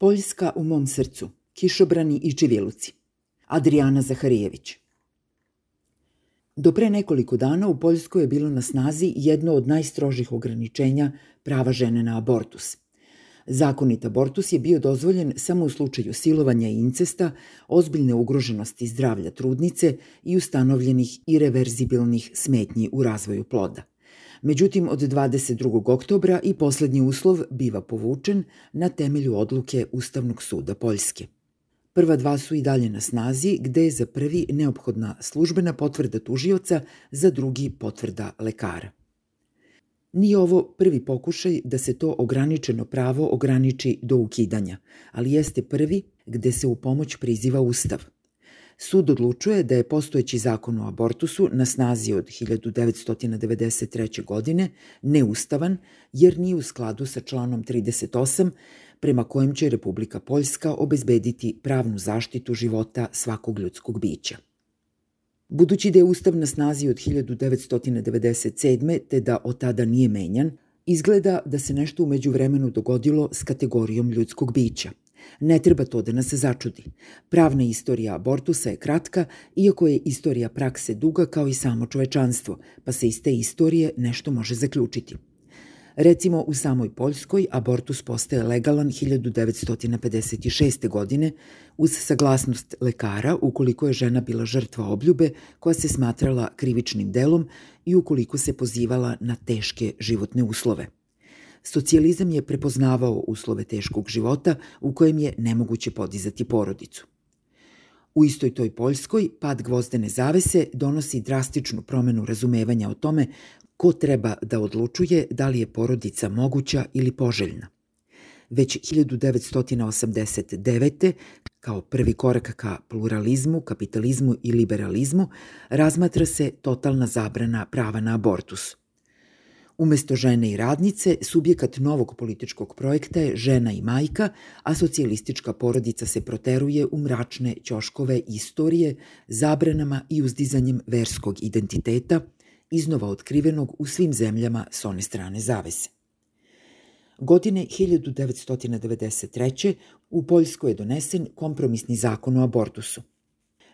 Poljska u mom srcu, kišobrani i čiviluci. Adriana Zaharijević. Do pre nekoliko dana u Poljskoj je bilo na snazi jedno od najstrožih ograničenja prava žene na abortus. Zakonit abortus je bio dozvoljen samo u slučaju silovanja i incesta, ozbiljne ugroženosti zdravlja trudnice i ustanovljenih irreverzibilnih smetnji u razvoju ploda. Međutim, od 22. oktobra i poslednji uslov biva povučen na temelju odluke Ustavnog suda Poljske. Prva dva su i dalje na snazi, gde je za prvi neophodna službena potvrda tužioca, za drugi potvrda lekara. Nije ovo prvi pokušaj da se to ograničeno pravo ograniči do ukidanja, ali jeste prvi gde se u pomoć priziva Ustav – Sud odlučuje da je postojeći zakon o abortusu na snazi od 1993. godine neustavan jer nije u skladu sa članom 38 prema kojem će Republika Poljska obezbediti pravnu zaštitu života svakog ljudskog bića. Budući da je Ustav na snazi od 1997. te da od tada nije menjan, izgleda da se nešto umeđu vremenu dogodilo s kategorijom ljudskog bića – Ne treba to da nas začudi. Pravna istorija abortusa je kratka, iako je istorija prakse duga kao i samo čovečanstvo, pa se iz te istorije nešto može zaključiti. Recimo, u samoj Poljskoj abortus postaje legalan 1956. godine uz saglasnost lekara ukoliko je žena bila žrtva obljube koja se smatrala krivičnim delom i ukoliko se pozivala na teške životne uslove – socijalizam je prepoznavao uslove teškog života u kojem je nemoguće podizati porodicu. U istoj toj Poljskoj pad gvozdene zavese donosi drastičnu promenu razumevanja o tome ko treba da odlučuje da li je porodica moguća ili poželjna. Već 1989. kao prvi korak ka pluralizmu, kapitalizmu i liberalizmu razmatra se totalna zabrana prava na abortus – Umesto žene i radnice, subjekat novog političkog projekta je žena i majka, a socijalistička porodica se proteruje u mračne ćoškove istorije, zabranama i uzdizanjem verskog identiteta, iznova otkrivenog u svim zemljama s one strane zavese. Godine 1993. u Poljskoj je donesen kompromisni zakon o abortusu –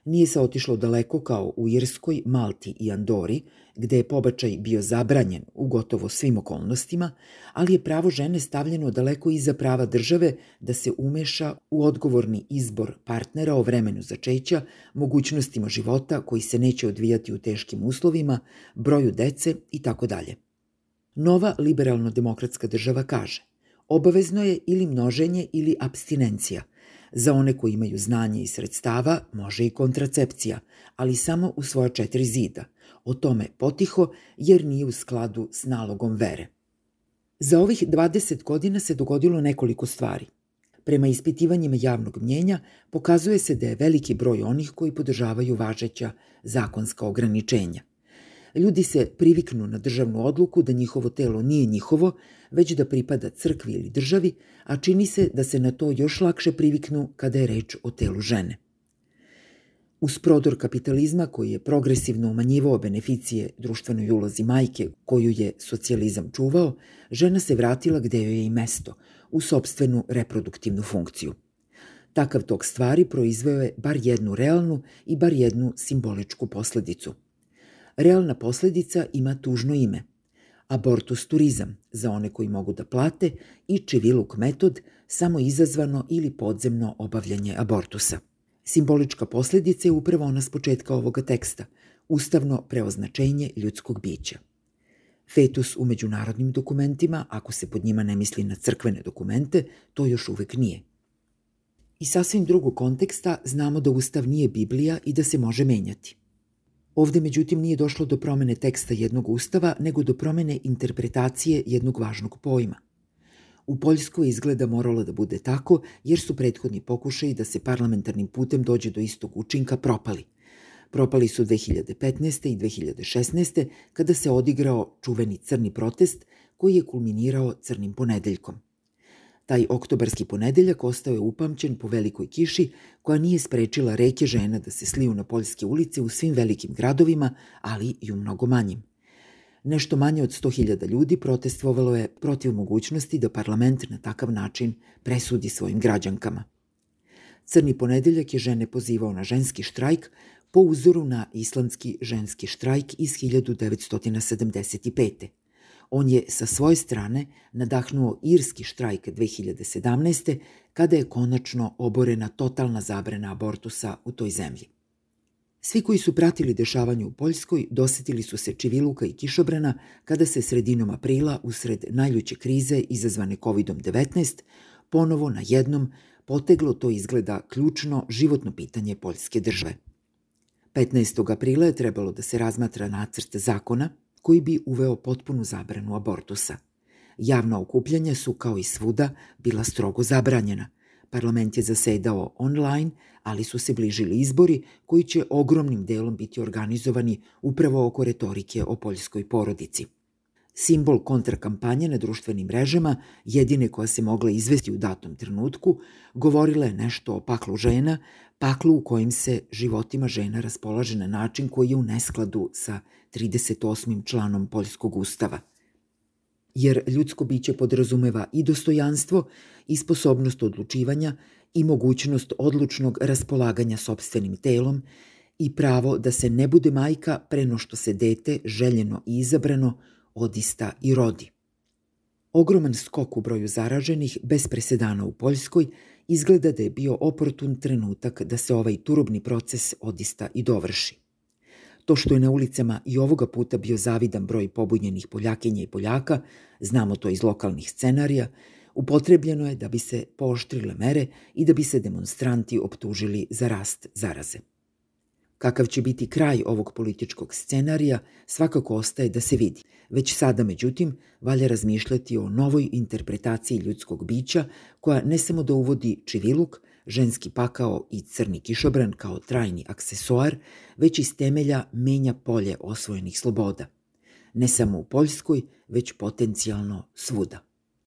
nije se otišlo daleko kao u Irskoj, Malti i Andori, gde je pobačaj bio zabranjen u gotovo svim okolnostima, ali je pravo žene stavljeno daleko iza prava države da se umeša u odgovorni izbor partnera o vremenu začeća, mogućnostima života koji se neće odvijati u teškim uslovima, broju dece i tako dalje. Nova liberalno-demokratska država kaže obavezno je ili množenje ili abstinencija – Za one koji imaju znanje i sredstava može i kontracepcija, ali samo u svoja četiri zida. O tome potiho jer nije u skladu s nalogom vere. Za ovih 20 godina se dogodilo nekoliko stvari. Prema ispitivanjima javnog mnjenja pokazuje se da je veliki broj onih koji podržavaju važeća zakonska ograničenja – Ljudi se priviknu na državnu odluku da njihovo telo nije njihovo, već da pripada crkvi ili državi, a čini se da se na to još lakše priviknu kada je reč o telu žene. Uz prodor kapitalizma koji je progresivno umanjivao beneficije društvenoj ulozi majke koju je socijalizam čuvao, žena se vratila gde joj je i mesto, u sobstvenu reproduktivnu funkciju. Takav tok stvari proizveo je bar jednu realnu i bar jednu simboličku posledicu – realna posledica ima tužno ime. Abortus turizam za one koji mogu da plate i čiviluk metod samo izazvano ili podzemno obavljanje abortusa. Simbolička posledica je upravo ona s početka ovoga teksta, ustavno preoznačenje ljudskog bića. Fetus u međunarodnim dokumentima, ako se pod njima ne misli na crkvene dokumente, to još uvek nije. I sasvim drugog konteksta znamo da Ustav nije Biblija i da se može menjati. Ovde međutim nije došlo do promene teksta jednog ustava, nego do promene interpretacije jednog važnog pojma. U Poljskoj izgleda moralo da bude tako, jer su prethodni pokušaji da se parlamentarnim putem dođe do istog učinka propali. Propali su 2015. i 2016. kada se odigrao čuveni crni protest koji je kulminirao crnim ponedeljkom. Taj oktobarski ponedeljak ostao je upamćen po velikoj kiši koja nije sprečila reke žena da se sliju na poljske ulice u svim velikim gradovima, ali i u mnogo manjim. Nešto manje od 100.000 ljudi protestovalo je protiv mogućnosti da parlament na takav način presudi svojim građankama. Crni ponedeljak je žene pozivao na ženski štrajk po uzoru na islandski ženski štrajk iz 1975. On je sa svoje strane nadahnuo irski štrajk 2017. kada je konačno oborena totalna zabrana abortusa u toj zemlji. Svi koji su pratili dešavanje u Poljskoj dosetili su se Čiviluka i Kišobrana kada se sredinom aprila, usred najljuće krize izazvane COVID-19, ponovo na jednom poteglo to izgleda ključno životno pitanje Poljske države. 15. aprila je trebalo da se razmatra nacrt zakona koji bi uveo potpunu zabranu abortusa. Javna okupljanja su, kao i svuda, bila strogo zabranjena. Parlament je zasedao online, ali su se bližili izbori koji će ogromnim delom biti organizovani upravo oko retorike o poljskoj porodici. Simbol kontrakampanje na društvenim mrežama, jedine koja se mogla izvesti u datom trenutku, govorila je nešto o paklu žena, paklu u kojim se životima žena raspolaže na način koji je u neskladu sa 38. članom Poljskog ustava. Jer ljudsko biće podrazumeva i dostojanstvo i sposobnost odlučivanja i mogućnost odlučnog raspolaganja sobstvenim telom i pravo da se ne bude majka preno što se dete željeno i izabrano odista i rodi. Ogroman skok u broju zaraženih bez presedana u Poljskoj izgleda da je bio oportun trenutak da se ovaj turobni proces odista i dovrši. To što je na ulicama i ovoga puta bio zavidan broj pobunjenih Poljakinja i Poljaka, znamo to iz lokalnih scenarija, upotrebljeno je da bi se pooštrile mere i da bi se demonstranti optužili za rast zaraze. Kakav će biti kraj ovog političkog scenarija, svakako ostaje da se vidi. Već sada, međutim, valja razmišljati o novoj interpretaciji ljudskog bića koja ne samo da uvodi čiviluk, ženski pakao i crni kišobran kao trajni aksesoar, već iz temelja menja polje osvojenih sloboda. Ne samo u Poljskoj, već potencijalno svuda.